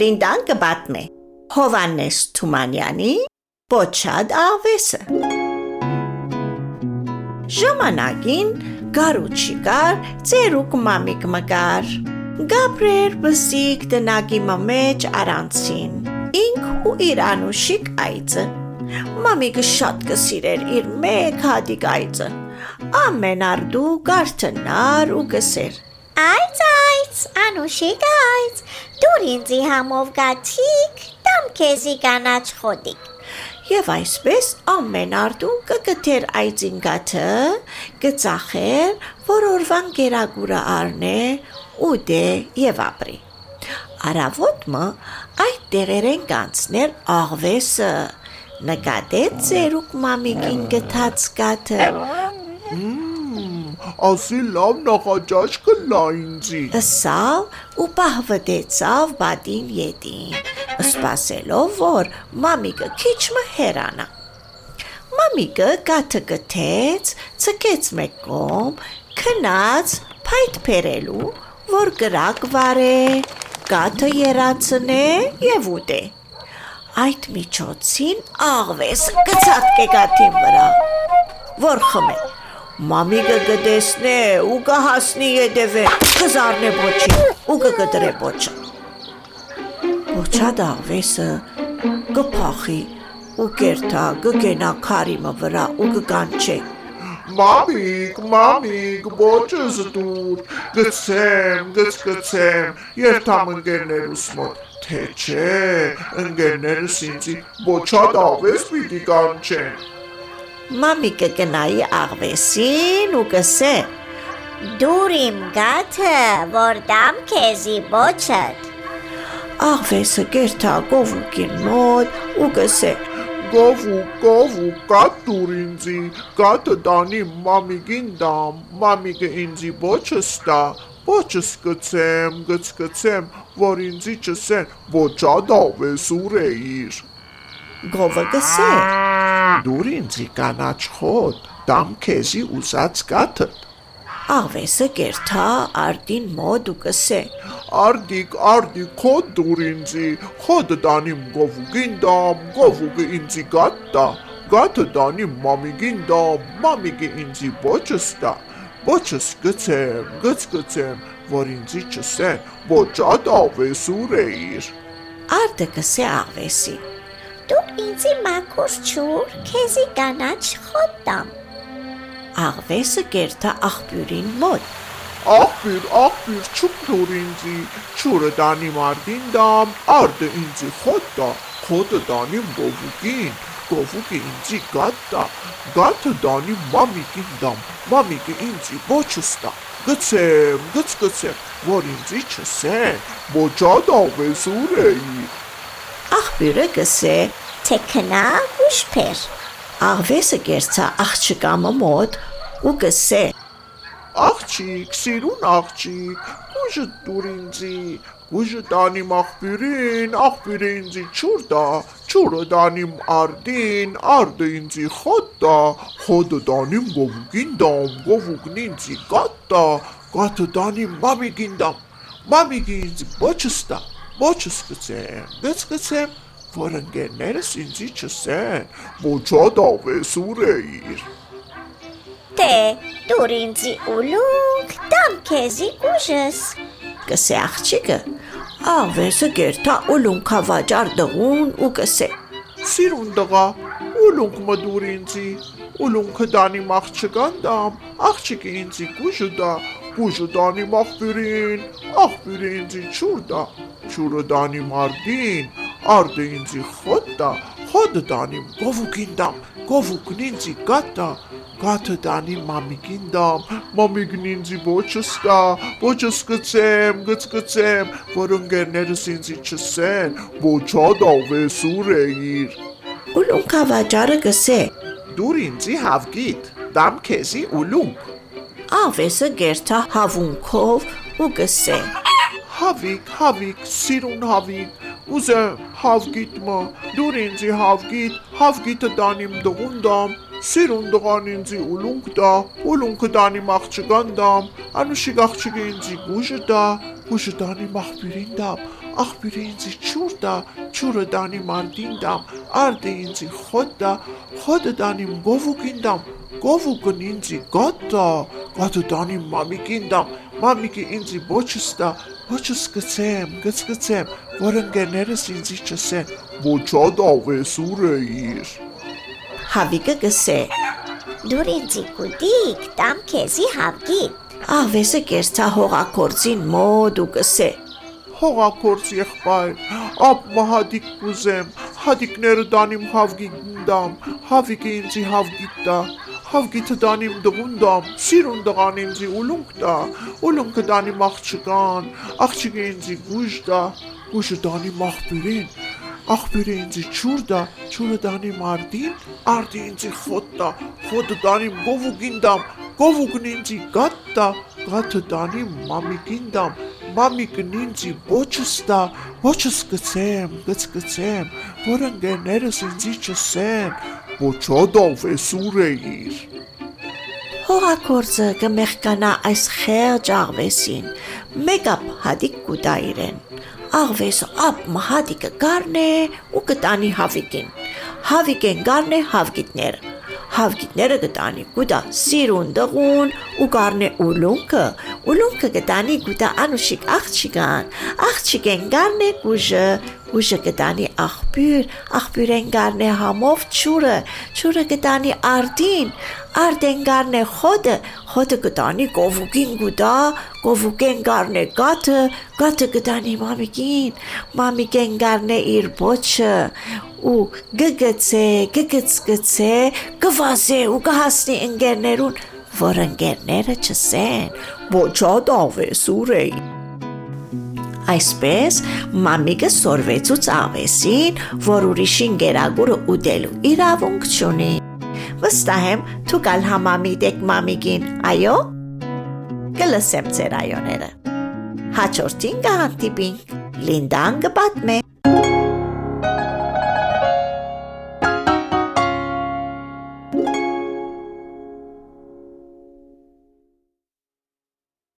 Լինդան կբատմե Հովանես Թումանյանի Պոչադ աղվեսը Ժամանակին գարուչի կար ծերուկ մամիկ մկար Գաբրեր բսիկ տնագի մեջ արանցին Ինք ու իր անուշիկ այծը Մամիկը շատ կսիրեր իր մեկ հատիկ այծը Ամեն արդու կարթնար ու կսեր Այց, այց, անուշիկ այց, դուր ինձի համով գաթիկ, տամ քեզի կանաչ խոտիկ։ Եվ այսպես ամեն արդուն կգթեր այծին գաթը, կծախեր, որ օրվան գերագուրը առնե ու դե եւ ապրի։ Արավոտը այդ տեղերեն կանցներ աղվեսը, նկատեց ծերուկ մամիկին գթած գաթը ասի լավ նախաճաշ կլա ինձի։ Ըսավ ու պահվդեցավ բադին ետին, սպասելով, որ մամիկը քիչմը հերանա։ Մամիկը գաթը գթեց, ցկեց մեկ կողմ, քնած փայտ փերելու, որ գրակ վարե, գաթը երացնե եւ ուտե։ Այդ միջոցին աղվես գցած կգաթին վրա, որ խմե։ Մամիկը կտեսնե ու կհասնի ետևե, կզարնե ոչի ու կկտրե ոչը։ Ոչա դավեսը կփախի ու կերթա կգենա քարիմը վրա ու կկանչե։ Մամիկ, մամիկ, ոչս դուր, գցեմ, գցկցեմ, երթամ ընկերներուս մոտ, թե չէ, ընկերներս ինձի ոչա դավես պիտի կանչեն։ Մամիկը կնայի աղվեսին ու կսե. Դուր իմ գաթը, որ դամ քեզի ոչդ։ Աղվեսը կերթա գովուկին մոտ ու կսե. Գովուկ, գովուկ, կատ դուր ինձի, կատը տանի մամիկին դամ, մամիկը ինձի ոչս տա, ոչս կցեմ, գցկցեմ, որ ինձի չսեն, ոչա դավես ուր էիր։ Գովը կսե. Դուր ինձի կանաչ խոտ, դամ քեզի ուզած կաթը։ Աղվեսը կերթա արդին մոտ ու կսե. Արդիկ, արդիկ, խոտ դուր ինձի, խոտը տանիմ գովուկին դամ, գովուկը ինձի գատ տա, գաթը տանիմ մամիկին դամ, մամիկը ինձի ոչս տա, ոչս գցեմ, գցկցեմ, որ ինձի չսեն, ոչատ աղվեսուր էիր։ Արդը կսե աղվեսի. Ինձի մաքուր չուր, քեզի կանաչ խոտամ։ Աղվեսը կերթա աղբյուրին մոտ։ Աղբյուր, աղբյուր, չուր ինձի, չուրը տանի մարդին դամ, արդը ինձի խոտ տա, խոտը տանի գովուկին, գովուկը ինձի գատ տա, գաթը տանի մամիկին դամ, մամիկը ինձի ոչս տա, գցեմ, գցկցեմ, որ ինձի չսեն, ոչատ աղվեսուր էի։ Աղբյուրը կսե. Թե քնա ուշփեր։ Աղվեսը կերցա աղջկամը մոտ ու կսե. Աղջիկ, սիրուն աղջիկ, գուժը դուր ինձի, գուժը տանիմ աղբյուրին, աղբյուրը ինձի չուր տա, չուրը տանիմ արդին, արդը ինձի խոտ տա, խոտը տանիմ գովուկին դամ, գովուկն ինձի գատ տա, գաթը տանիմ մամիկին դամ, մամիկը ինձի ոչս տա, ոչս կցեմ, գց կցեմ, որ ընկերներս ինձի չսեն, ոչա դավեսուր էիր։ Դե, դուր ինձի ուլուկ, դամ քեզի ուժս։ Կսե աղջիկը, աղվեսը կերթա ուլունքա վաճար դղուն ու կսե. Սիրուն դղա, ուլունք մը դուր ինձի, ուլունքը դանի աղջկան դամ, աղջիկը ինձի գուժը դա, գուժը դանի աղբյուրին, աղբյուրը ինձի չուր դա, չուրը դանի մարդին, արդը ինձի խոտ դա, խոտը դանի գովուկին դամ, գովուկն ինձի գատ դա, գաթը տանի մամիկին դամ, մամիկն ինձի ոչս տա, ոչս գցեմ, գցկցեմ, որ ընկերներս ինձի չսեն, ոչա դավեսուր էիր։ Ուլունքա վաճարը կսե. Դուր ինձի հավգիտ, դամ քեզի ուլունք։ Աղվեսը գերթա հավունքով ու կսե. Հավիկ, հավիկ, սիրուն հավիկ, ուզեմ հավգիտ մը, դուր ինձի հավգիտ, հավգիտը տանիմ դղուն դամ, Սիրուն դղան ինձի ուլունք տա, ուլունքը տանի աղջկան դամ, անուշիկ աղջիկը ինձի գուժը տա, գուժը տանի աղբյուրին դամ, աղբյուրը ինձի չուր տա, չուրը դանի մարդին դամ, արդը ինձի խոտ տա, խոտը դանիմ գովուկին դամ, գովուկն ինձի գատ տա, գատը դանիմ մամիկին դամ, մամիկը ինձի ոչս տա, ոչս գցեմ, գցգցեմ, որ ընկերներս ինձի չսեն, ոչա դավես ուր էիր։ Հավիկը գսե. Դուր ինձի կուտիկ, տամ քեզի հավգիտ։ Աղվեսը կերցա հողակորձին մոտ ու գսե. Հողակորց եղբայր, ապ մահադիկ կուզեմ, հադիկները դանիմ հավգիտ դամ, հավիկը ինձի հավգիտ տա, հավգիթը դանիմ դղուն դամ, սիրուն դղան ինձի ուլունք տա, ուլունքը դանիմ աղջկան, աղջիկը ինձի գուժ տա, գուժը դանիմ աղբյուրին, աղբյուրը ինձի չուր տա, չուրը դանիմ արդին, արդի ինձի խոտ տա, խոտը դանիմ գովուկին դամ, գովուկն ինձի գատ տա, գաթը դանիմ մամիկին դամ, մամիկն ինձի ոչս տա, ոչս գցեմ, գցգցեմ, որ ընկերներս ինձի չսեն, ոչա դավես ուր էիր։ Հողակորձը կմեղկանա այս խեղճ աղվեսին, մեկ ապ հադիկ կուտա իրեն։ Աղվեսը ապ մահադիկը գարնե ու կտանի հավիկին։ Հավիկեն գարնե հավգիտները։ Հավգիտները կտանի գուտա սիրուն դղուն ու գարնե ուլունքը, ուլունքը կտանի գուտա անուշիկ աղջիկան, աղջիկեն գարնե գուժը, ուժը կտանի աղբյուր, աղբյուրեն գարնե համով չուրը, չուրը կտանի արդին, արդեն գարնե խոտը, խոտը կտանի կովուկին գուտա, կովուկեն գարնե գաթը, գաթը կտանի մամիկին, մամիկեն գարնե իր բոչը, ու գգցե, գգցգցե, կվազե ու կհասնի ընկերներուն, որ ընկերները չսեն, ոչա դավես ուր էի։ Այսպես մամիկը սորվեցուց աղվեսին, որ ուրիշին գերագուրը ուտելու իրավունք չունի։ Վստահ եմ դուք ալ համամիտեք մամիկին, այո։ Կլսեմ ձեր այոները։ Հաջորդին կհանդիպինք։ Լինդան կպատմե։